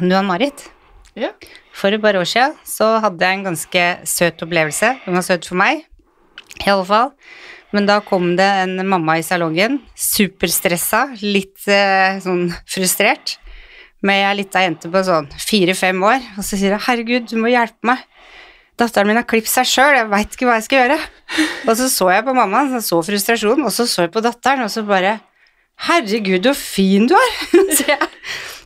Du Ann-Marit. Ja. for et par år siden så hadde jeg en ganske søt opplevelse. Den var søt for meg, i alle fall. Men da kom det en mamma i salongen, superstressa, litt eh, sånn frustrert, med ei lita jente på sånn fire-fem år, og så sier hun 'herregud, du må hjelpe meg'. Datteren min har klippet seg sjøl, jeg veit ikke hva jeg skal gjøre. Og så så jeg på mammaen, så så frustrasjonen, og så så jeg på datteren, og så bare Herregud, så fin du er! sier jeg.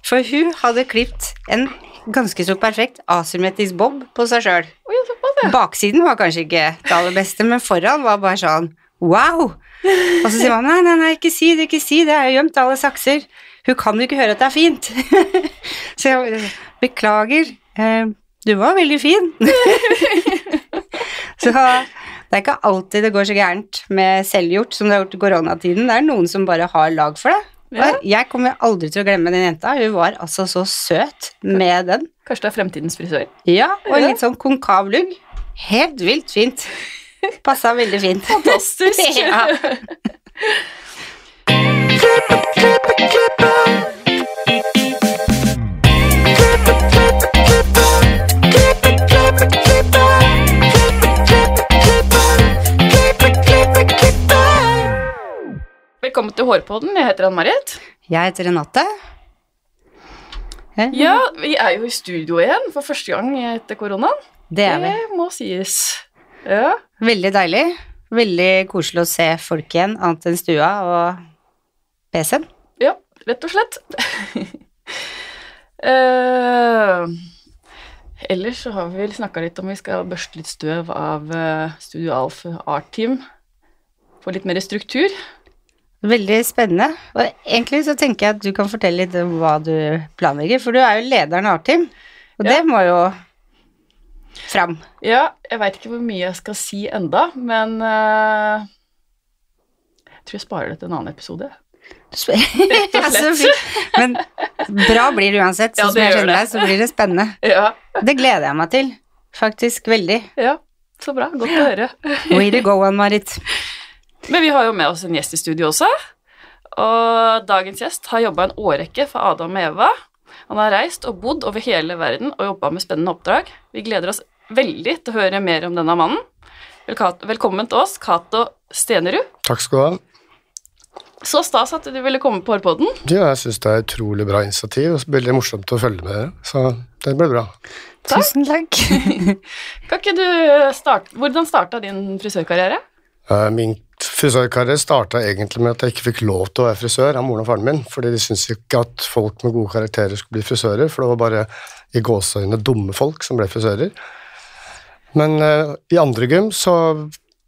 For hun hadde klipt en ganske så perfekt asymmetrisk bob på seg sjøl. Baksiden var kanskje ikke det aller beste, men foran var bare sånn wow! Og så sier man nei, nei, nei, ikke si det, ikke si det, jeg har gjemt alle sakser. Hun kan jo ikke høre at det er fint. så jeg beklager, eh, du var veldig fin. så det er ikke alltid det går så gærent med selvgjort som det har gjort i koronatiden. Det er noen som bare har lag for det. Ja. Jeg kommer aldri til å glemme den jenta. Hun var altså så søt med den. Kanskje det er fremtidens frisør. Ja, og en litt sånn konkav lugg. Helt vilt fint. Passa veldig fint. Fantastisk. ja. Velkommen til Hårpodden. Jeg heter Ann-Marit. Jeg heter Renate. Eh, Ja, vi er jo i studio igjen for første gang etter koronaen. Det er vi. Det må sies. Ja. Veldig deilig. Veldig koselig å se folk igjen, annet enn stua og PC-en. Ja, rett og slett. uh, ellers så har vi vel snakka litt om vi skal børste litt støv av eh, Studio Alf Art Team. Få litt mer struktur. Veldig spennende. Og egentlig så tenker jeg at du kan fortelle litt om hva du planlegger, for du er jo lederen av Artim, og Ja. det må jo fram. Ja, jeg veit ikke hvor mye jeg skal si enda, men uh, jeg tror jeg sparer det til en annen episode. Rett og slett. Men bra blir det uansett, Ja, sånn som jeg kjenner deg, så blir det spennende. Ja, Det gleder jeg meg til, faktisk veldig. ja, så bra. Godt å høre. Way to go, Ann-Marit. Men vi har jo med oss en gjest i studio også. Og dagens gjest har jobba en årrekke for Adam og Eva. Han har reist og bodd over hele verden og jobba med spennende oppdrag. Vi gleder oss veldig til å høre mer om denne mannen. Velkommen til oss, Cato Stenerud. Takk skal du ha. Så stas at du ville komme på Hårpodden. Ja, jeg syns det er et utrolig bra initiativ, og veldig morsomt å følge med dere. Så det ble bra. Takk. Tusen takk. Kan ikke du starte Hvordan starta din frisørkarriere? Eh, Min frisørkarriere starta egentlig med at jeg ikke fikk lov til å være frisør av moren og faren min, fordi de syntes ikke at folk med gode karakterer skulle bli frisører, for det var bare i gåseøyne dumme folk som ble frisører. Men uh, i andre gym så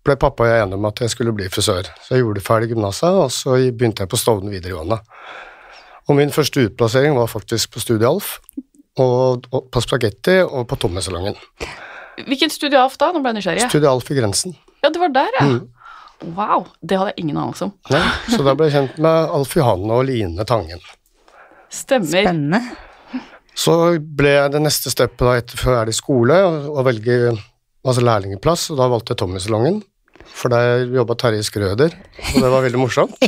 ble pappa og jeg enige om at jeg skulle bli frisør. Så jeg gjorde ferdig gymnaset, og så begynte jeg på Stovner videregående. Og min første utplassering var faktisk på Studie Alf, og, og på Spagetti og på Tommesalongen. Hvilken studio Alf da? Nå ble jeg nysgjerrig. Studie Alf i Grensen. Ja, det var der, ja. Mm. Wow, det hadde jeg ingen anelse om. Ja, så da ble jeg kjent med Alf Johanne og Line Tangen. Stemmer. Spennende. Så ble det neste steppet da etter i skole å å velge altså lærlingeplass, og da valgte jeg Tommy-salongen. For der jobba Terje Skrøder, og det var veldig morsomt.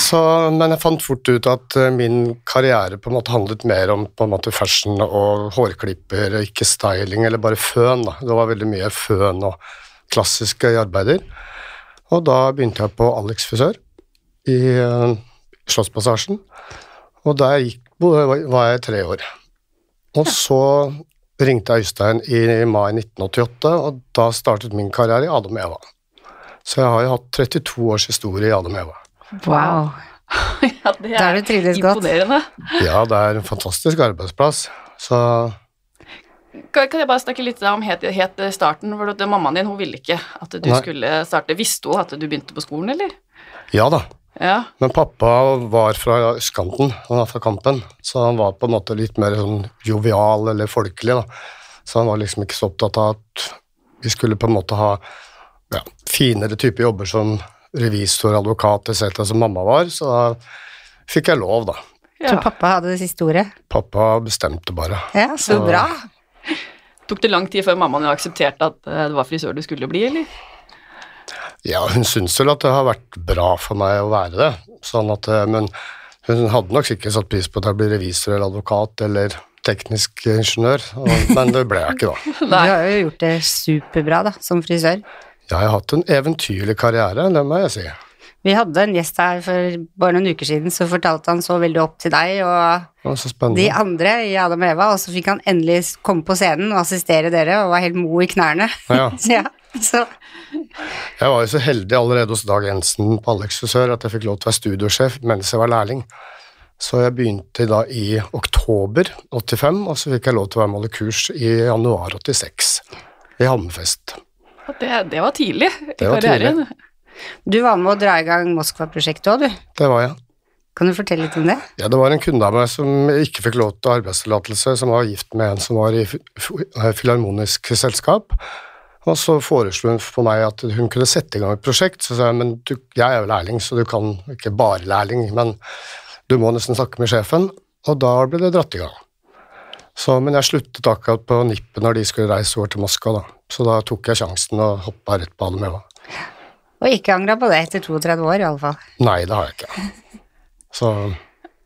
Så, men jeg fant fort ut at eh, min karriere på en måte handlet mer om på en måte fashion og hårklipper, ikke styling, eller bare føn. da. Det var veldig mye føn og klassiske arbeider. Og da begynte jeg på Alex frisør i eh, Slottspassasjen. Og der gikk, var jeg tre år. Og så ringte jeg Øystein i mai 1988, og da startet min karriere i Adam Eva. Så jeg har jo hatt 32 års historie i Adam Eva. Wow. ja, det er, det er du trivdes godt. imponerende. Ja, det er en fantastisk arbeidsplass. Så Kan, kan jeg bare snakke litt om helt, helt starten? For at mammaen din hun ville ikke at du Nei. skulle starte. Visste hun at du begynte på skolen, eller? ja da. Ja. Men pappa var fra østkanten, han var fra Kampen, så han var på en måte litt mer sånn jovial eller folkelig, da. Så han var liksom ikke så opptatt av at vi skulle på en måte ha ja, finere type jobber som revisor, advokat etc., som mamma var, så da fikk jeg lov, da. Så pappa hadde det siste ordet. Pappa bestemte bare. Ja, så Så- bra. Tok det lang tid før mammaen aksepterte at eh, det var frisør du skulle bli, eller? Ja, hun syns vel at det har vært bra for meg å være det, sånn at, eh, men Hun hadde nok sikkert satt pris på at jeg ble revisor eller advokat eller teknisk ingeniør, og, men det ble jeg ikke da. Du har jo gjort det superbra, da, som frisør. Jeg har hatt en eventyrlig karriere, det må jeg si. Vi hadde en gjest her for bare noen uker siden, så fortalte han så veldig opp til deg og de andre i Adam og Eva, og så fikk han endelig komme på scenen og assistere dere, og var helt mo i knærne. Ja. Så ja, så Jeg var jo så heldig allerede hos Dag Jensen på Alex frisør at jeg fikk lov til å være studiosjef mens jeg var lærling. Så jeg begynte da i oktober 85, og så fikk jeg lov til å være med og holde kurs i januar 86 i Hammerfest. Det, det var tidlig i Det var karrieren. Du var med å dra i gang Moskva-prosjektet òg, du. Det var jeg. Kan du fortelle litt om det? Ja, det var en kunde av meg som ikke fikk lov til arbeidstillatelse, som var gift med en som var i fi- filharmonisk selskap. Og så foreslo hun for meg at hun kunne sette i gang et prosjekt. Så sa jeg men du, jeg er jo lærling, så du kan ikke bare lærling, men du må nesten snakke med sjefen. Og da ble det dratt i gang. Så, men jeg sluttet akkurat på nippet når de skulle reise over til Moskva, da. Så da tok jeg sjansen og hoppa rett på Adam Eva. Og ikke angra på det etter 32 år, i alle fall. Nei, det har jeg ikke. Så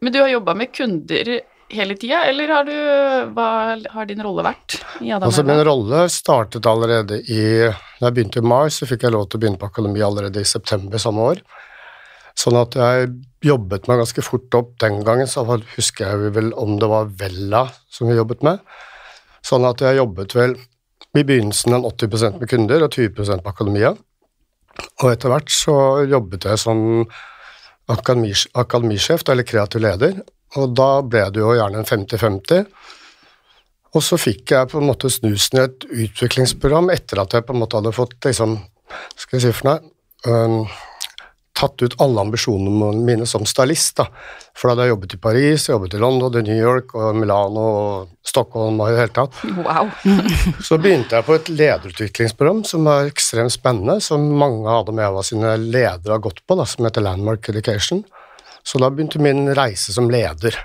Men du har jobba med kunder hele tida, eller har du Hva har din rolle vært i Adam Altså, min rolle startet allerede i Da jeg begynte i mai, så fikk jeg lov til å begynne på akademi allerede i september samme år. Sånn at jeg jobbet meg ganske fort opp den gangen, så husker jeg vel om det var Vella som vi jobbet med. Sånn at jeg jobbet vel i begynnelsen en 80% med kunder og 20% på akademia. Og etter hvert så jobbet jeg som akademis akademisjef, eller kreativ leder, og da ble det jo gjerne en 50-50. Og så fikk jeg på en måte snusen i et utviklingsprogram etter at jeg på en måte hadde fått liksom, skal jeg si for noe, øhm, tatt ut alle ambisjonene mine som stylist. da. For da hadde jeg jobbet i Paris, jeg jobbet i London, i New York, og Milano og Stockholm og i det hele tatt. Wow. Så begynte jeg på et lederutviklingsprogram som er ekstremt spennende, som mange av Adam Eva sine ledere har gått på, da, som heter Landmark Education. Så da begynte min reise som leder.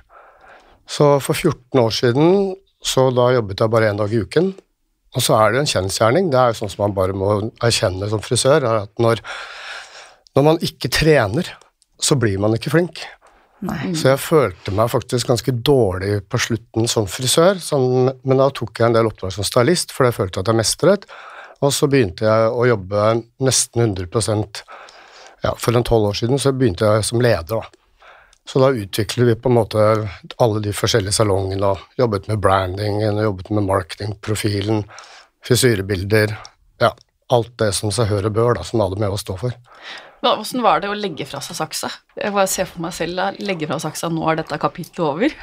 Så for 14 år siden så da jobbet jeg bare én dag i uken. Og så er det jo en kjensgjerning, det er jo sånn som man bare må erkjenne som frisør, er at når, når man ikke trener, så blir man ikke flink. Nei. Så jeg følte meg faktisk ganske dårlig på slutten som frisør, som, men da tok jeg en del oppdrag som stylist, for jeg følte at jeg mestret. Og så begynte jeg å jobbe nesten 100% ja, For en tolv år siden så begynte jeg som leder. da. Så da utviklet vi på en måte alle de forskjellige salongene og jobbet med brandingen, og jobbet med marketingprofilen, frisyrebilder, ja, alt det som seg hør og bør, da, som med å står for. Men Åssen var det å legge fra seg saksa? Jeg bare ser for meg selv da, legge fra saksa, nå er dette kapittelet over.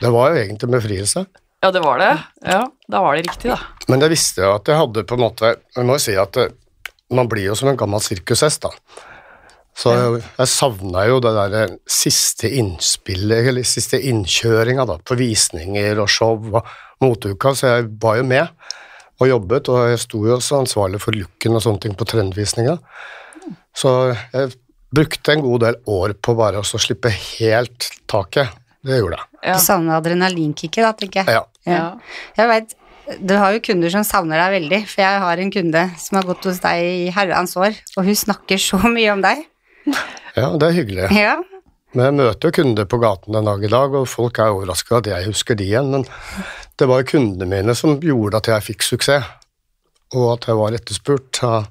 Det var jo egentlig en befrielse. Ja, det var det. Ja, da var det riktig, da. Men jeg visste jo at jeg hadde på en måte Jeg må jo si at man blir jo som en gammel sirkushest, da. Så jeg, jeg savna jo det derre siste innspillet, eller siste innkjøringa, da, på visninger og show og moteuka, så jeg var jo med og jobbet, og jeg sto jo også ansvarlig for looken og sånne ting på trendvisninga. Så jeg brukte en god del år på bare å slippe helt taket. Det gjorde jeg. Ja. Du savner adrenalinkicket, da, tenker jeg. Ja. Ja. Jeg vet, Du har jo kunder som savner deg veldig, for jeg har en kunde som har gått hos deg i herrens år, og hun snakker så mye om deg. ja, det er hyggelig. Ja, Men jeg møter jo kunder på gaten den dag i dag, og folk er overraska at jeg husker de igjen, men det var jo kundene mine som gjorde at jeg fikk suksess, og at jeg var etterspurt. Ja.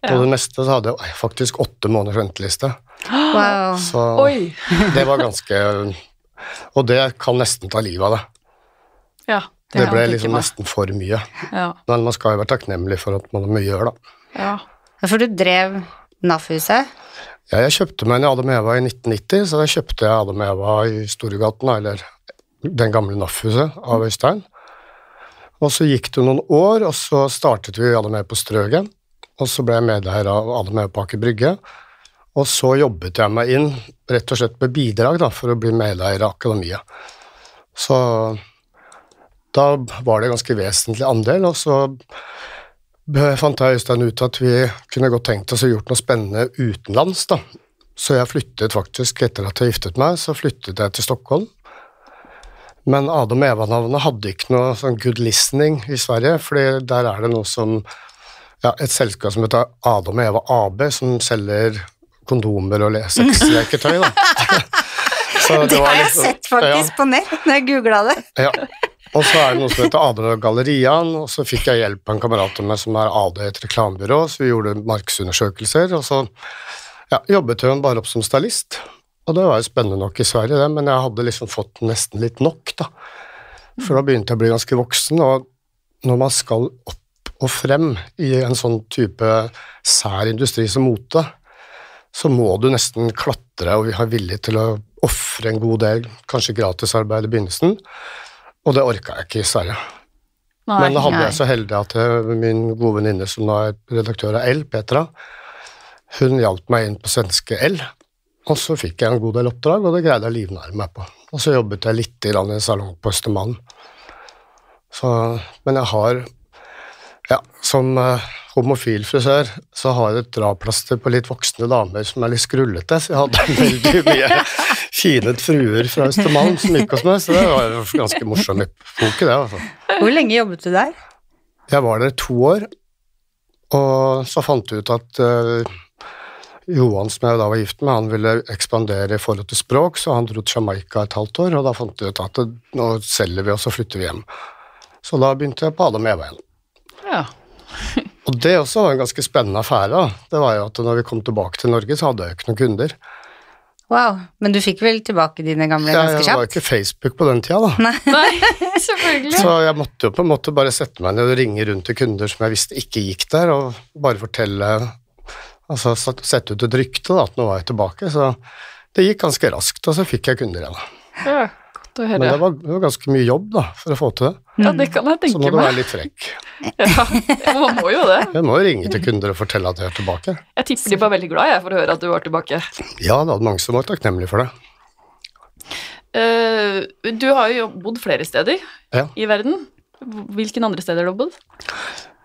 På Ja. det meste så hadde jeg faktisk åtte måneders venteliste, wow. så Oi! det var ganske Og det kan nesten ta livet av det. Ja, Det det ble liksom nesten for mye. Ja, Men man skal jo være takknemlig for at man har mye å gjøre, da. ja. For du drev NAF-huset. Ja, jeg kjøpte meg en i Adam Eva i 1990, så da kjøpte jeg Adam Eva i Storegaten, eller den gamle NAF-huset av Øystein. Og så gikk det noen år, og så startet vi Adam Eva på Strøget. Og så ble jeg medeier av på Aker Brygge. Og så jobbet jeg meg inn rett og slett med bidrag da, for å bli medeier av Akademiet. Så da var det en ganske vesentlig andel, og så fant jeg Øystein ut at vi kunne godt tenkt oss å gjort noe spennende utenlands, da. Så jeg flyttet faktisk, etter at jeg giftet meg, så flyttet jeg til Stockholm. Men Adam Eva-navnet hadde ikke noe sånn good listening i Sverige, fordi der er det noe som ja, et selskap som heter Adam og Eva AB, som selger kondomer og le- sexleketøy, Det var har jeg liksom- sett faktisk på nett når jeg googla det. Ja. Og så er det noe som heter AD og Galleriaen, og så fikk jeg hjelp av en kamerat av meg som er AD i et reklamebyrå, så vi gjorde markedsundersøkelser, og så ja, jobbet hun bare opp som stylist. Og det var jo spennende nok i Sverige, det, men jeg hadde liksom fått nesten litt nok, da. For da begynte jeg å bli ganske voksen, og når man skal opp og frem i en sånn type sær industri som mote, så må du nesten klatre og vi har vilje til å ofre en god del, kanskje gratisarbeid i begynnelsen, og det orka jeg ikke i Sverige. Nei. Men da hadde jeg så heldig at eh, min gode venninne som da er redaktør av L, Petra, hun hjalp meg inn på svenske L, og så fikk jeg en god del oppdrag, og det greide jeg å livnære meg på. Og så jobbet jeg litt i en salong på Østermalm. Så, men jeg har ja, som uh, homofil frisør så har jeg et draplaster på litt voksne damer som er litt skrullete, så jeg hadde veldig mye finet fruer fra Østermalm som gikk hos meg, så det var ganske morsom epoke, det. altså. Hvor lenge jobbet du der? Jeg var der to år, og så fant jeg ut at uh, Johan, som jeg da var gift med, han ville ekspandere i forhold til språk, så han dro til Jamaica et halvt år, og da fant jeg ut at det, nå selger vi, og så flytter vi hjem. Så da begynte jeg på Adam Eva igjen. Ja. Og det også var en ganske spennende affære. da. Det var jo at når vi kom tilbake til Norge, så hadde jeg jo ikke noen kunder. Wow, men du fikk vel tilbake dine gamle Jeg, ganske det var jo kjapt? ikke Facebook på den tida, da. Nei, selvfølgelig. Så jeg måtte jo på en måte bare sette meg ned og ringe rundt til kunder som jeg visste ikke gikk der, og bare fortelle Altså sette ut et rykte da, at nå var jeg tilbake. Så det gikk ganske raskt, og så fikk jeg kunder igjen. Ja, godt å Men det var, det var ganske mye jobb da, for å få til det. Ja, det kan jeg tenke meg. Så må du være litt frekk. Ja, ja, man må jo det. Jeg må jo ringe til kunder og fortelle at jeg er tilbake. Jeg tipper de var veldig glad jeg for å høre at du var tilbake. Ja, det hadde mange som var takknemlige for det. Uh, du har jo bodd flere steder Ja. i verden. Hvilken andre steder har du bodd?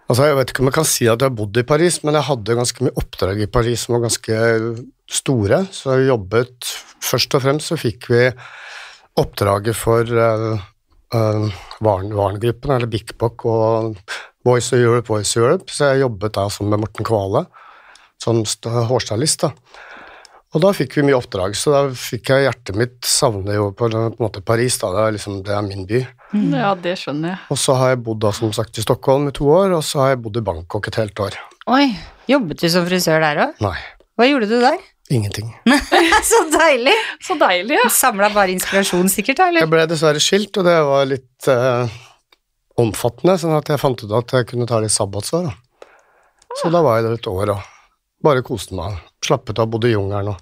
Altså, Jeg vet ikke om jeg kan si at jeg har bodd i Paris, men jeg hadde ganske mye oppdrag i Paris som var ganske store. Så jeg jobbet Først og fremst så fikk vi oppdraget for uh, Varen-gruppen, eller Big Bock og Voice of Europe, Voice of Europe. Så jeg jobbet da sammen med Morten Kvale som st- hårstylist. da. Og da fikk vi mye oppdrag, så da fikk jeg hjertet mitt savne jo på, på en måte Paris. da, Det er, liksom, det er min by. Ja, det skjønner jeg. Og så har jeg bodd da, som sagt, i Stockholm i to år, og så har jeg bodd i Bangkok et helt år. Oi, jobbet du som frisør der òg? Nei, Hva gjorde du der? Ingenting. Så deilig! Så deilig, ja. Samla bare inspirasjon, sikkert, da, Jeg ble dessverre skilt, og det var litt eh, omfattende, sånn at jeg fant ut at jeg kunne ta litt sabbatsår. Da. Så da var jeg der et år og bare koste meg. Slappet av, bodde i jungelen og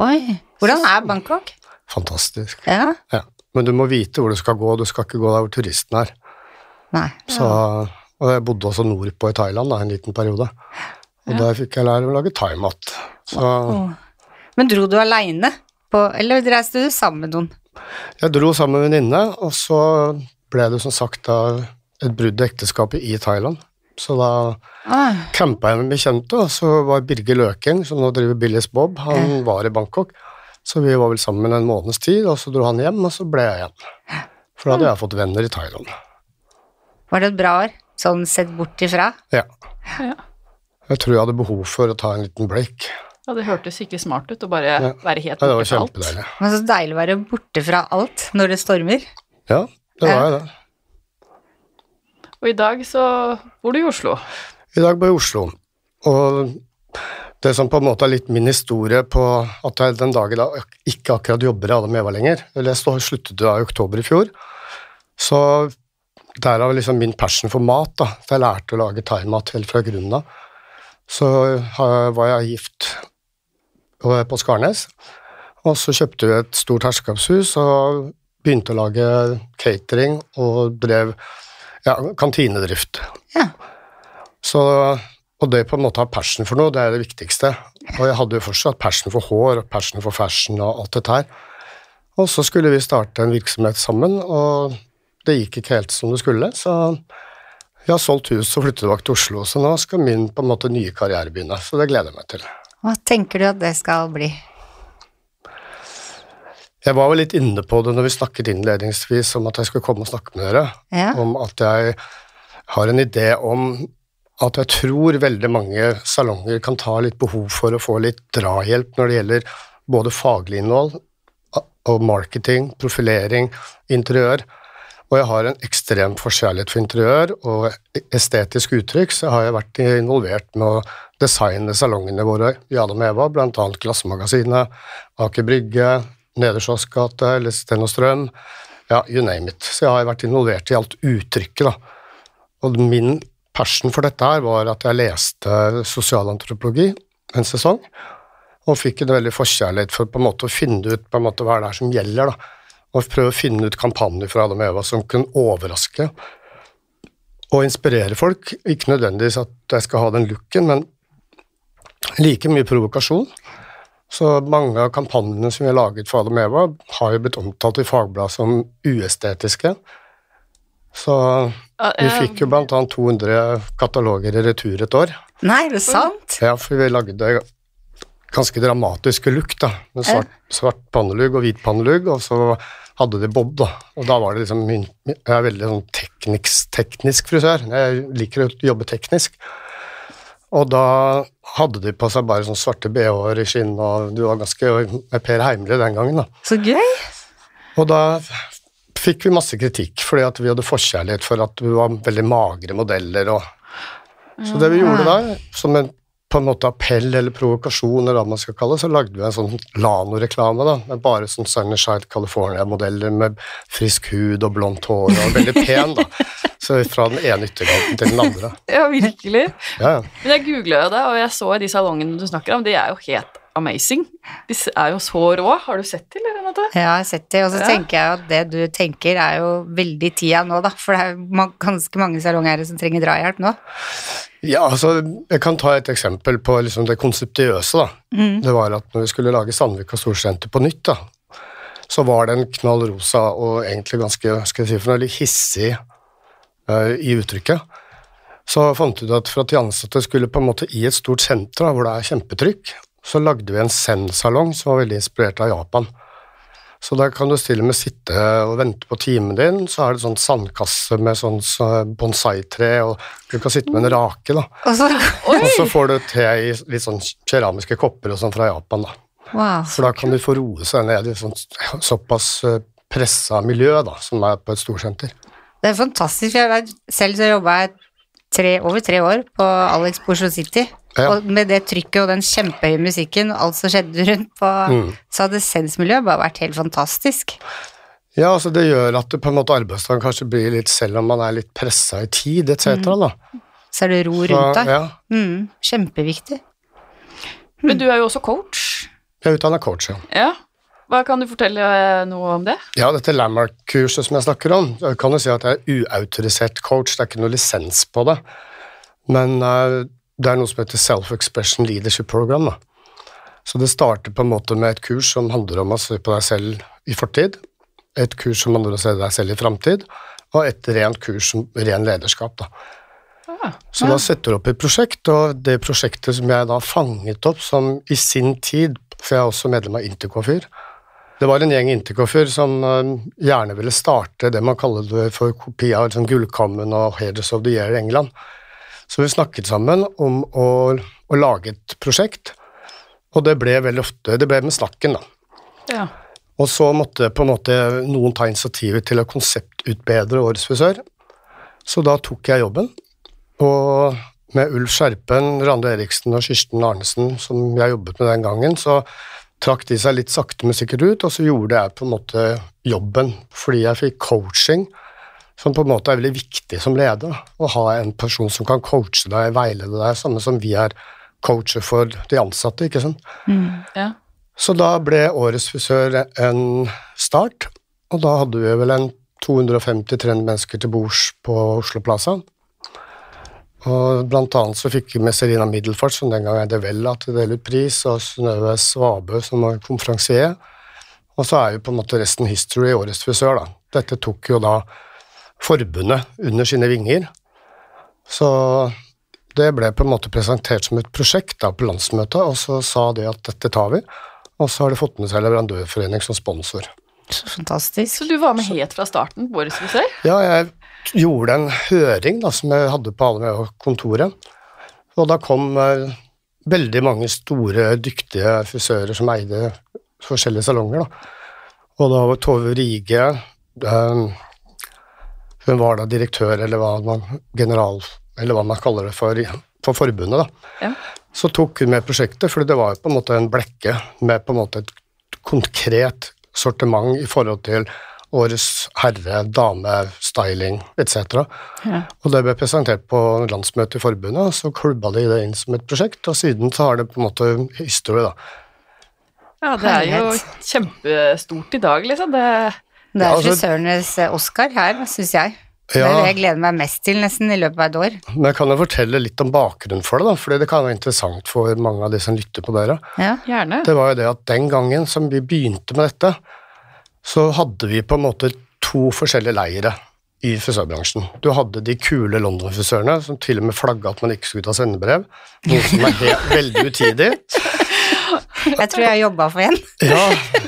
Oi, hvordan er Bangkok? Fantastisk. Ja? Ja. Men du må vite hvor du skal gå, du skal ikke gå der hvor turisten er. Nei. Så, og jeg bodde også nordpå i Thailand da, en liten periode. Og der fikk jeg lære å lage thaimat. Åh. Men dro du aleine, eller reiste du sammen med noen? jeg dro sammen med en venninne, og så ble det som sagt da et brudd i ekteskapet i Thailand. Så da Ah, campa jeg med bekjente, og så var Birger Løking, som nå driver Billis Bob, han var i Bangkok. Så vi var vel sammen en måneds tid, og så dro han hjem, og så ble jeg igjen. For da hadde jeg fått venner i Thailand. var det et bra år, sånn sett bort ifra? Ja. Ja. Jeg tror jeg hadde behov for å ta en liten break. ja, det hørtes skikkelig smart ut å bare Ja. være helt Ja, det var borte fra alt. Men så deilig å være borte fra alt når det stormer. Ja, det var jeg det. Og i dag så bor du i Oslo. I dag bor jeg i Oslo, og det som på en måte er litt min historie på at jeg den dagen da ikke akkurat jobber i Adam Eva lenger, eller jeg sluttet da i oktober i fjor, så derav liksom min passion for mat, da, jeg lærte å lage thaimat helt fra grunnen av. Så var jeg gift på Skarnes, og så kjøpte vi et stort herskapshus og begynte å lage catering og drev ja, kantinedrift. Ja. Så, og det på en måte å ha passion for noe, det er det viktigste. Og jeg hadde jo fortsatt passion for hår og passion for fashion og alt dette her. Og så skulle vi starte en virksomhet sammen, og det gikk ikke helt som det skulle, så jeg har solgt hus og flyttet tilbake til Oslo, så nå skal min på en måte nye karriere begynne, så det gleder jeg meg til. Hva tenker du at det skal bli? Jeg var jo litt inne på det når vi snakket innledningsvis om at jeg skulle komme og snakke med dere, Ja. om at jeg har en idé om at jeg tror veldig mange salonger kan ta litt behov for å få litt drahjelp når det gjelder både faglig innhold, og marketing, profilering, interiør. Og jeg har en ekstrem forkjærlighet for interiør og estetisk uttrykk, så har jeg vært involvert med å designe salongene våre i Adam Eva, annet Glassmagasinet, Aker Brygge, Nedersjås gate Sten og Strøm. Ja, you name it. Så jeg har vært involvert i alt uttrykket, da. Og min passion for dette her var at jeg leste sosialantropologi en sesong, og fikk en veldig forkjærlighet for på en måte å finne ut på en måte hva det er som gjelder, da. Og prøve å finne ut kampanjer fra Adam og Eva som kunne overraske og inspirere folk. Ikke nødvendigvis at jeg skal ha den looken, men like mye provokasjon. Så mange av kampanjene som vi har laget for Adam og Eva, har jo blitt omtalt i Fagbladet som uestetiske. Så vi fikk jo annet 200 kataloger i retur et år. Nei, det er sant? Ja, for vi lagde ganske dramatiske look, da. Med svart, svart pannelugg og hvit pannelugg, og så hadde de bob, da. Og da var det liksom min, Jeg er veldig sånn teknisk, teknisk frisør. Jeg liker å jobbe teknisk. Og da hadde de på seg bare sånne svarte bh-er i skinn, og du var ganske med Per Heimly den gangen, da. Så gøy. Og da fikk vi masse kritikk fordi at vi hadde forkjærlighet for at vi var veldig magre modeller og Så det vi gjorde da, som en på en måte appell eller provokasjon, eller hva man skal kalle det, så lagde vi en sånn Lano-reklame da, med bare sånn Sunshine California-modeller med frisk hud og blondt hår og veldig pen, da. Så fra den ene ytterkanten til den andre. Ja, virkelig. Ja, Men jeg googla jo det, og jeg så de salongene du snakker om, de er jo helt amazing. De er jo så rå. Har du sett til, Renate? Ja, jeg har sett det, og så Ja. tenker jeg at det du tenker er jo veldig tida nå, da, for det er jo ganske mange salongeiere som trenger drahjelp nå. Ja, altså, jeg kan ta et eksempel på liksom det konseptiøse, da. Det var at når vi skulle lage Sandvika Storsenter på nytt, da, så var det en knall rosa og egentlig ganske skal jeg si, for noe litt hissig uh, i uttrykket. Så fant vi ut at for at de ansatte skulle på en måte i et stort senter da, hvor det er kjempetrykk, så lagde vi en Zen-salong som var veldig inspirert av Japan. Så da kan du stille med sitte og vente på timen din, så er det sånn sandkasse med sånn bonsai-tre, og du kan sitte med en rake, da. Og så Og så får du te i litt sånn keramiske kopper og sånn fra Japan, da. Wow. For da kan du få roe seg ned i sånn såpass eh, pressa miljø, da, som er på et storsenter. Det er fantastisk. Jeg vet, selv så jobba jeg tre, over tre år på Alex på Oslo City. Ja. Og med det trykket og den kjempehøye musikken og alt som skjedde rundt på, Mm. så hadde sensmiljøet bare vært helt fantastisk. Ja, altså det gjør at du på en måte arbeidsdagen kanskje blir litt, selv om man er litt pressa i tid, etc., da. Så er det ro rundt deg. ja. Mm, kjempeviktig. Men du er jo også coach. Jeg er utdanna coach, ja. Ja. Hva Kan du fortelle eh, noe om det? Ja, dette Landmark-kurset som jeg snakker om, kan du si at jeg er uautorisert coach, det er ikke noe lisens på det. Men eh, det er noe som heter Self-Expression Leadership Program. Da. Så det starter på en måte med et kurs som handler om å se på deg selv i fortid, et kurs som handler om å se deg selv i framtid, og et rent kurs som ren lederskap. Da. Ah, Så da setter du opp et prosjekt, og det prosjektet som jeg da fanget opp som i sin tid, for jeg er også medlem av Intercoiffure, det var en gjeng Intercoiffure som eh, gjerne ville starte det man kaller for kopi av liksom, Gullkammen og Heders of the Year i England. Så vi snakket sammen om å, å lage et prosjekt, og det ble veldig ofte Det ble med snakken, da. ja. Og så måtte på en måte noen ta initiativet til å konseptutbedre Årets frisør. Så da tok jeg jobben, og med Ulf Skjerpen, Rande Eriksen og Kirsten Arnesen, som jeg jobbet med den gangen, så trakk de seg litt sakte, men sikkert ut, og så gjorde jeg på en måte jobben, fordi jeg fikk coaching, som på en måte er veldig viktig som leder. Å ha en person som kan coache deg, veilede deg, samme som vi er coacher for de ansatte, ikke sant. ja. Så da ble Årets frisør en start, og da hadde vi vel en 250-300 mennesker til bords på Oslo Plaza. Og blant annet så fikk vi med Serina Middelfart, som den gang er vel til å dele ut pris, og Synnøve Svabø, som var konferansier. Og så er jo på en måte resten history Årets frisør, da. Dette tok jo da forbundet under sine vinger. Så det ble på en måte presentert som et prosjekt da på landsmøtet, og så sa de at dette tar vi. Og så har de fått med seg leverandørforening som sponsor. Så fantastisk. Så du var med helt fra starten på Årets frisør? Ja, jeg gjorde en høring da, som jeg hadde på alle med kontoret, og da kom eh, veldig mange store, dyktige frisører som eide forskjellige salonger. Da. Og da var Tove Rige eh, Hun var da direktør, eller hva man, general, eller hva man kaller det for, for forbundet. da. Ja. Så tok hun med prosjektet, for det var jo på en måte en blekke med på en måte et konkret sortiment i forhold til årets herre, dame, styling etc. Ja. Og det ble presentert på landsmøtet i forbundet, og så klubba de det inn som et prosjekt, og siden så har det på en måte historie, da. Ja, det er jo kjempestort i dag, liksom. Det, Det er Ja, altså- frisørenes eh, Oscar her, syns jeg. Det er det jeg gleder meg mest til nesten i løpet av et år. Men jeg kan jo fortelle litt om bakgrunnen for det, da, fordi det kan være interessant for mange av de som lytter på dere. Ja. gjerne. Det var jo det at den gangen som vi begynte med dette, så hadde vi på en måte to forskjellige leire i frisørbransjen. Du hadde de kule London-frisørene som til og med flagga at man ikke skulle ta sendebrev, noe som er helt, veldig utidig. Jeg tror jeg jobba for en. Ja,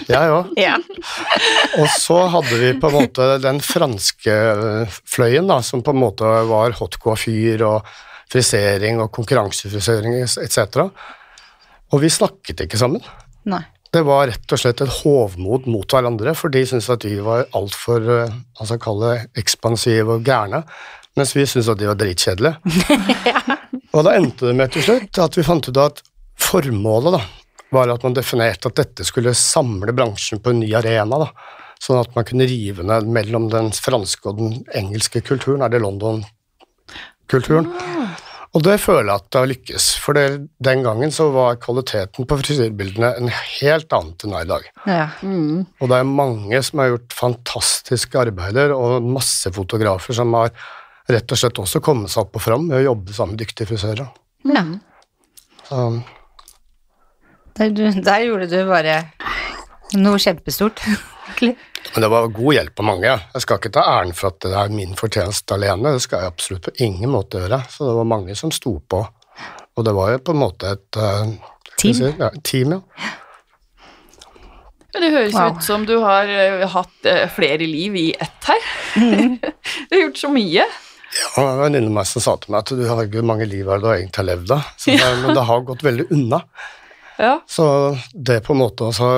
jeg òg. Ja. Og så hadde vi på en måte den franske øh, fløyen, da, som på en måte var hot coiffure og frisering og konkurransefrisering etc. Og vi snakket ikke sammen. Nei. Det var rett og slett et hovmod mot hverandre, for de syntes at vi var altfor uh, altså kalle ekspansive og gærne, mens vi syntes at de var dritkjedelige. Og da endte det med til slutt at vi fant ut at formålet da, var at man definerte at dette skulle samle bransjen på en ny arena. da, Sånn at man kunne rive ned mellom den franske og den engelske kulturen, eller London-kulturen. Og det føler jeg at det har lykkes, for det, den gangen så var kvaliteten på frisyrbildene en helt annen enn den er i dag. Ja. Mm. Og det er mange som har gjort fantastiske arbeider, og masse fotografer som har rett og slett også kommet seg opp og fram med å jobbe sammen med dyktige frisører. ja. Så, Der, du, der gjorde du bare noe kjempestort. men det var god hjelp av mange. Jeg skal ikke ta æren for at det er min fortjeneste alene, det skal jeg absolutt på ingen måte gjøre. Så det var mange som sto på, og det var jo på en måte et eh, Team. Si, ja, team, ja. Men det høres Wow. ut som du har eh, hatt eh, flere liv i ett her. du har gjort så mye. Ja, En venninne av meg som sa til meg at du har ikke mange liv her det du egentlig har levd av, men det har gått veldig unna. Ja. Så det på en måte å så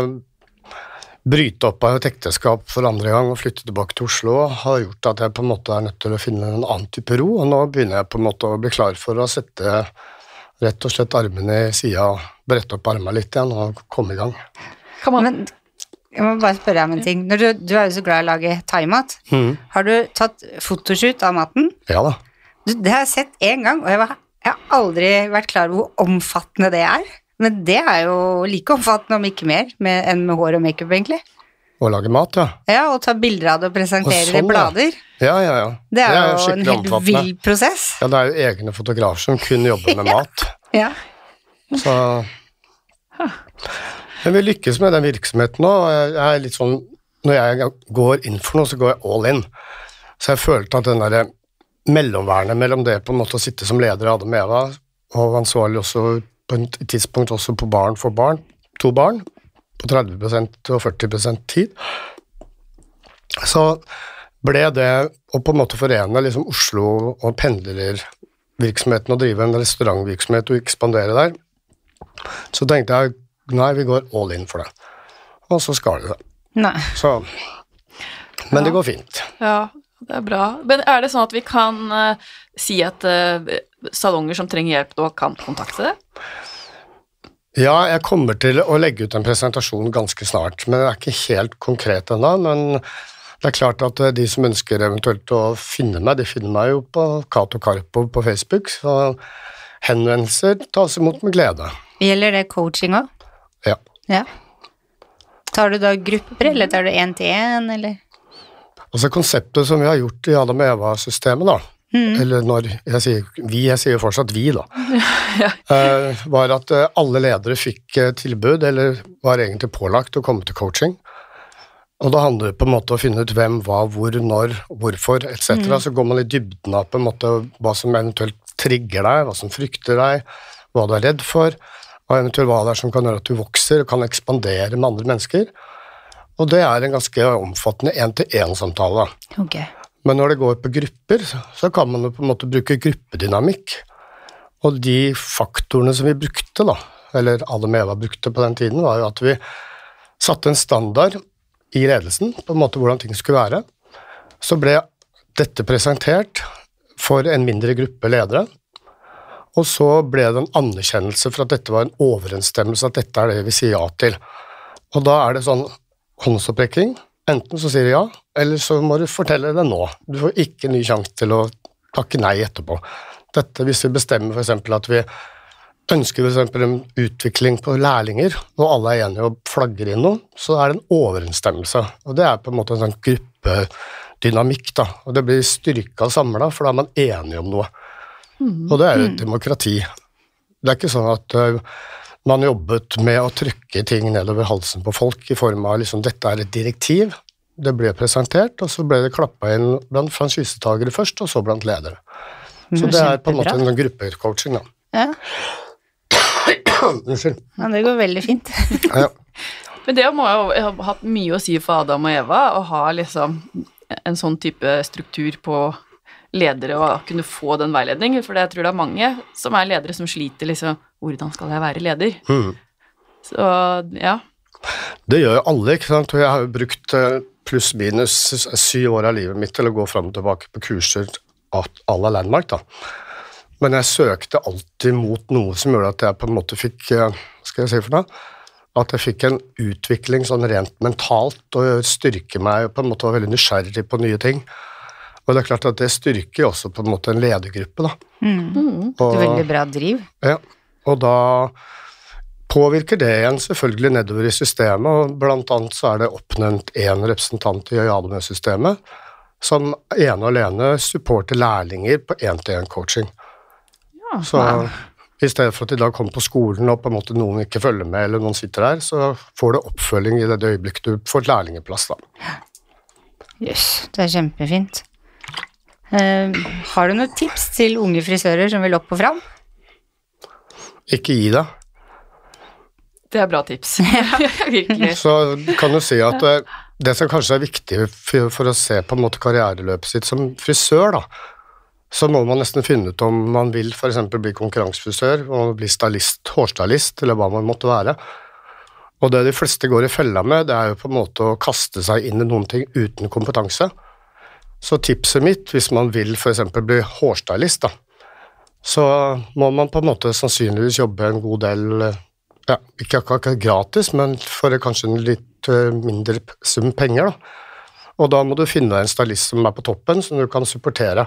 bryte opp av et ekteskap for andre gang og flytte tilbake til Oslo har gjort at jeg på en måte er nødt til å finne en annen type ro, og nå begynner jeg på en måte å bli klar for å sette rett og slett armene i sida og brette opp armene litt igjen og komme i gang. Kan man Men jeg må bare spørre deg om en ting. Når du, du er jo så glad i å lage thaimat. Mm. Har du tatt fotoshoot av maten? Ja da. Du, det har jeg sett én gang, og jeg, var, jeg har aldri vært klar over hvor omfattende det er. Men det er jo like omfattende, om ikke mer, med, enn med hår og makeup, egentlig. Å lage mat, ja. Ja, Og ta bilder av det og presentere det i sånn, blader. Ja, ja, ja. Det er, jo en helt vill prosess. Ja, det er jo egne fotografer som kun jobber med mat. Ja. Så Men vi lykkes med den virksomheten nå. Jeg er litt sånn Når jeg går inn for noe, så går jeg all in. Så jeg følte at den derre mellomvernet mellom det på en måte å sitte som leder av Adam Eva, og ansvarlig også på et tidspunkt også på barn for barn, to barn, på 30 og 40% tid, så ble det å på en måte forene liksom Oslo og pendlervirksomheten og drive en restaurantvirksomhet og ekspandere der, så tenkte jeg nei, vi går all in for det. Og så skal det seg. Men det går fint. Ja, det er bra. Men er det sånn at vi kan eh, si at uh, salonger som trenger hjelp nå, kan kontakte det? Ja, jeg kommer til å legge ut en presentasjon ganske snart, men det er ikke helt konkret ennå. Men det er klart at eh, de som ønsker eventuelt å finne meg, de finner meg jo på Cato Carpo på Facebook, så henvendelser tas imot med glede. Gjelder det coaching òg? Ja. Ja. Tar du da grupper, eller tar du én til én, eller? Altså konseptet som vi har gjort i Adam Eva-systemet, da, eller når jeg sier vi, jeg sier fortsatt vi, da, eh, var at eh, alle ledere fikk eh, tilbud, eller var egentlig pålagt å komme til coaching. Og da handler det på en måte å finne ut hvem, hva, hvor, når, hvorfor etc. Så går man i dybden av på en måte hva som eventuelt trigger deg, hva som frykter deg, hva du er redd for, og eventuelt hva det er som kan gjøre at du vokser og kan ekspandere med andre mennesker. Og det er en ganske omfattende én-til-én-samtale. Ok. Men når det går på grupper, så kan man jo på en måte bruke gruppedynamikk. Og de faktorene som vi brukte, da, eller Adam Meva Eva brukte på den tiden, var jo at vi satte en standard i ledelsen, på en måte hvordan ting skulle være. Så ble dette presentert for en mindre gruppe ledere, og så ble det en anerkjennelse for at dette var en overensstemmelse, at dette er det vi sier ja til. Og da er det sånn håndsopprekking. Enten så sier du ja, eller så må du fortelle det nå. Du får ikke ny sjanse til å takke nei etterpå. Dette hvis vi bestemmer f.eks. at vi ønsker f.eks. en utvikling på lærlinger, og alle er enige og flagger inn noe, så er det en overensstemmelse. Og det er på en måte en sånn gruppedynamikk, da. Og det blir styrka samla, for da er man enige om noe. Mm. Og det er jo et demokrati. Det er ikke sånn at uh, man jobbet med å trykke ting nedover halsen på folk i form av liksom dette er et direktiv. Det ble presentert, og så ble det klappa inn blant franchisetakere først, og så blant ledere. Så det er på en måte en gruppecoaching, da. Ja. Unnskyld. ja, det går veldig fint. Ja. Men det må jo ha hatt mye å si for Adam og Eva, å ha liksom en sånn type struktur på ledere og kunne få den veiledningen, for jeg tror det er mange som er ledere som sliter liksom Hvordan skal jeg være leder? Mm. Så ja. Det gjør jo alle, ikke sant. Og jeg har jo brukt eh, pluss-minus syv år av livet mitt til å gå fram og tilbake på kurser à la Landmark, da. Men jeg søkte alltid mot noe som gjorde at jeg på en måte fikk eh, Hva skal jeg si for noe? At jeg fikk en utvikling sånn rent mentalt og styrke meg og på en måte var veldig nysgjerrig på nye ting. Og det er klart at det styrker også på en måte en ledergruppe, da. Mm. Og, det er veldig bra driv. Ja, og da påvirker det igjen selvfølgelig nedover i systemet, og blant annet så er det oppnevnt én representant i Øyademø-systemet som ene og alene supporter lærlinger på én-til-én-coaching. Ja, Så i stedet for at de da kommer på skolen og på en måte noen ikke følger med, eller noen sitter der, så får du oppfølging i det øyeblikket du får lærlingeplass, da. Jøss, yes, det er kjempefint. Uh, har du noen tips til unge frisører som vil opp og fram? Ikke gi deg. Det er bra tips. Virkelig. Så kan du si at eh, det som kanskje er viktig for, for å se på en måte karriereløpet sitt som frisør, da, så må man nesten finne ut om man vil f.eks. bli konkurransefrisør, og bli stylist, hårstylist, eller hva man måtte være. Og det de fleste går i fella med, det er jo på en måte å kaste seg inn i noen ting uten kompetanse. Så tipset mitt, hvis man vil f.eks. bli hårstylist, da, så må man på en måte sannsynligvis jobbe en god del ja, Ikke akkurat gratis, men for kanskje en litt eh, mindre sum penger. da. Og da må du finne en stylist som er på toppen, som du kan supportere.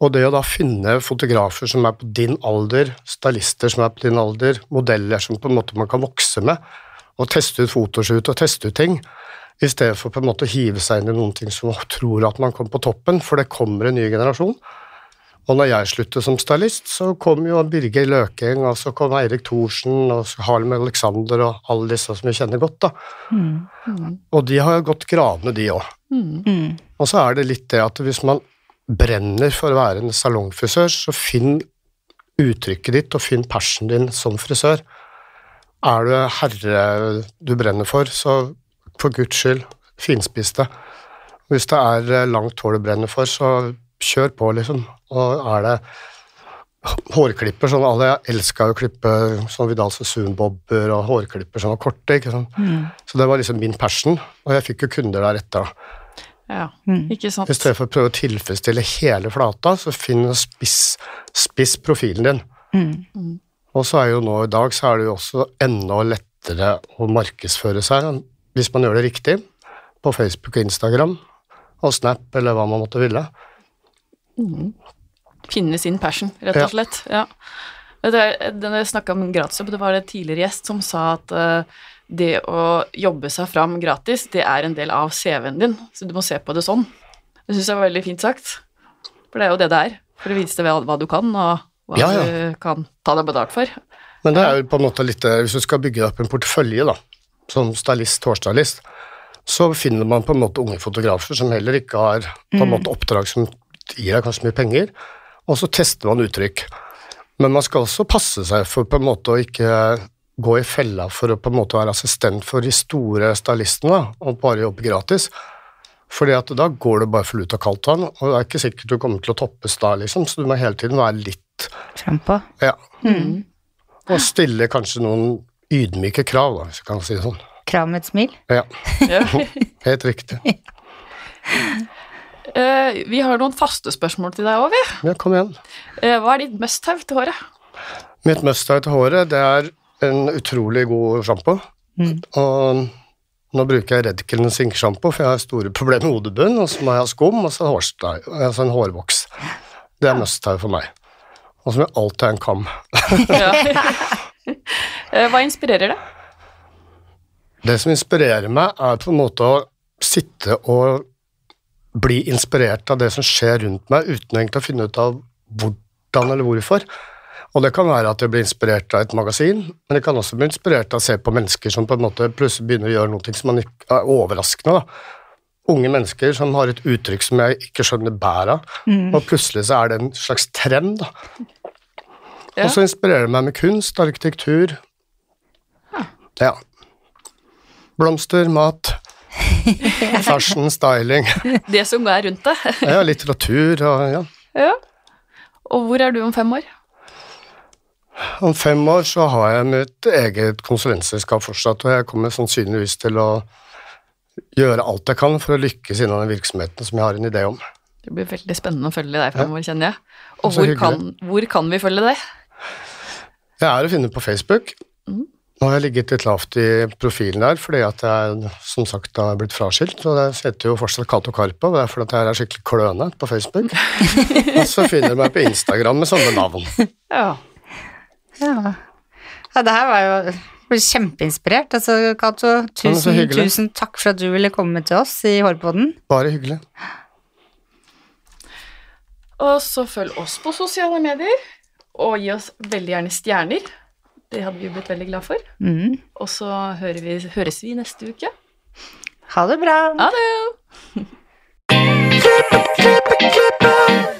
Og det å da finne fotografer som er på din alder, stylister som er på din alder, modeller som på en måte man kan vokse med, og teste ut fotoshoot og teste ut ting, i stedet for på en måte å hive seg inn i noen ting som tror at man kommer på toppen, for det kommer en ny generasjon. Og når jeg sluttet som stylist, så kom jo Birger Løking, og så kom Eirik Thorsen, og Harlem Alexander og alle disse som vi kjenner godt, da. Mm. Mm. Og de har jo gått gravende, de òg. Mm. Og så er det litt det at hvis man brenner for å være en salongfrisør, så finn uttrykket ditt, og finn passionen din som frisør. Er du herre du brenner for, så for guds skyld, finspiss det. Hvis det er langt hår du brenner for, så kjør på, liksom. Og er det hårklipper sånn Alle elska å klippe sånn Vidal Sassoon-bobber og hårklipper som var korte. ikke sant? Mm. Så det var liksom min passion, og jeg fikk jo kunder der etter. Ja, Mm. ikke sant. I stedet for å prøve å tilfredsstille hele flata, så finn og spiss, spiss profilen din. Mm. Og så er jo nå i dag så er det jo også enda lettere å markedsføre seg hvis man gjør det riktig, på Facebook og Instagram og Snap eller hva man måtte ville. Finne sin passion, rett og slett. Ja. Det den jeg snakka om gratisjobb, det var en tidligere gjest som sa at uh, det å jobbe seg fram gratis, det er en del av CV-en din, så du må se på det sånn. Det syns jeg var veldig fint sagt, for det er jo det det er. For å vise deg hva du kan, og hva Ja, ja. du kan ta deg betalt for. Men det er jo på en måte litt eh, Hvis du skal bygge opp en portefølje, da, som stylist, hårstylist, så finner man på en måte unge fotografer som heller ikke har på en måte oppdrag som gir deg kanskje mye penger, og så tester man uttrykk. Men man skal også passe seg for på en måte å ikke gå i fella for å på en måte være assistent for de store stylistene da, og bare jobbe gratis. Fordi at da går det bare for lut og kaldt vann, og det er ikke sikkert du kommer til å toppes da, liksom, så du må hele tiden være litt Frampå. Ja. Mm. Og stille kanskje noen ydmyke krav, da, hvis jeg kan si det sånn. Krav med et smil. Ja, Ja. helt riktig. Eh, vi har noen faste spørsmål til deg òg, vi. Ja, kom igjen. Uh, hva er ditt must-have til håret? Mitt must-have til håret, det er en utrolig god sjampo. Mm. Og nå bruker jeg Redken sinkesjampo, for jeg har store problemer med hodebunnen, og så må jeg ha skum, og så hårsteg, altså en hårvoks. Det er must-have for meg. Og så må jeg alltid ha en kam. Eh, hva inspirerer deg? Det som inspirerer meg, er på en måte å sitte og bli inspirert av det som skjer rundt meg, uten egentlig å finne ut av hvordan eller hvorfor. Og det kan være at jeg blir inspirert av et magasin, men jeg kan også bli inspirert av å se på mennesker som på en måte plutselig begynner å gjøre noe som er overraskende. da. Unge mennesker som har et uttrykk som jeg ikke skjønner bæret av, og plutselig så er det en slags trend. da. Ja. Og så inspirerer det meg med kunst, arkitektur. Ja. Blomster, mat, fashion, styling. Det som er rundt deg. Ja, litteratur og ja. ja. Og hvor er du om fem år? Om fem år så har jeg mitt eget konsulentselskap fortsatt, og jeg kommer sannsynligvis til å gjøre alt jeg kan for å lykkes innen den virksomheten som jeg har en idé om. Det blir veldig spennende å følge deg fremover, kjenner jeg. Og hvor kan, hvor kan vi følge deg? Jeg er å finne på Facebook. Nå har jeg ligget litt lavt i profilen der, fordi at jeg som sagt har blitt fraskilt. Og det heter jo fortsatt Cato Carpo, og det er fordi at jeg er skikkelig kløne på Facebook. og så finner du meg på Instagram med sånne navn. Ja. Ja. ja, det her var jo jeg ble kjempeinspirert. Altså, Cato, tusen, tusen takk for at du ville komme til oss i Hårpodden. Bare hyggelig. Og så følg oss på sosiale medier, og gi oss veldig gjerne stjerner. Det hadde vi blitt veldig glad for. Mm. Og så hører vi, høres vi neste uke. Ha det bra. Ha det!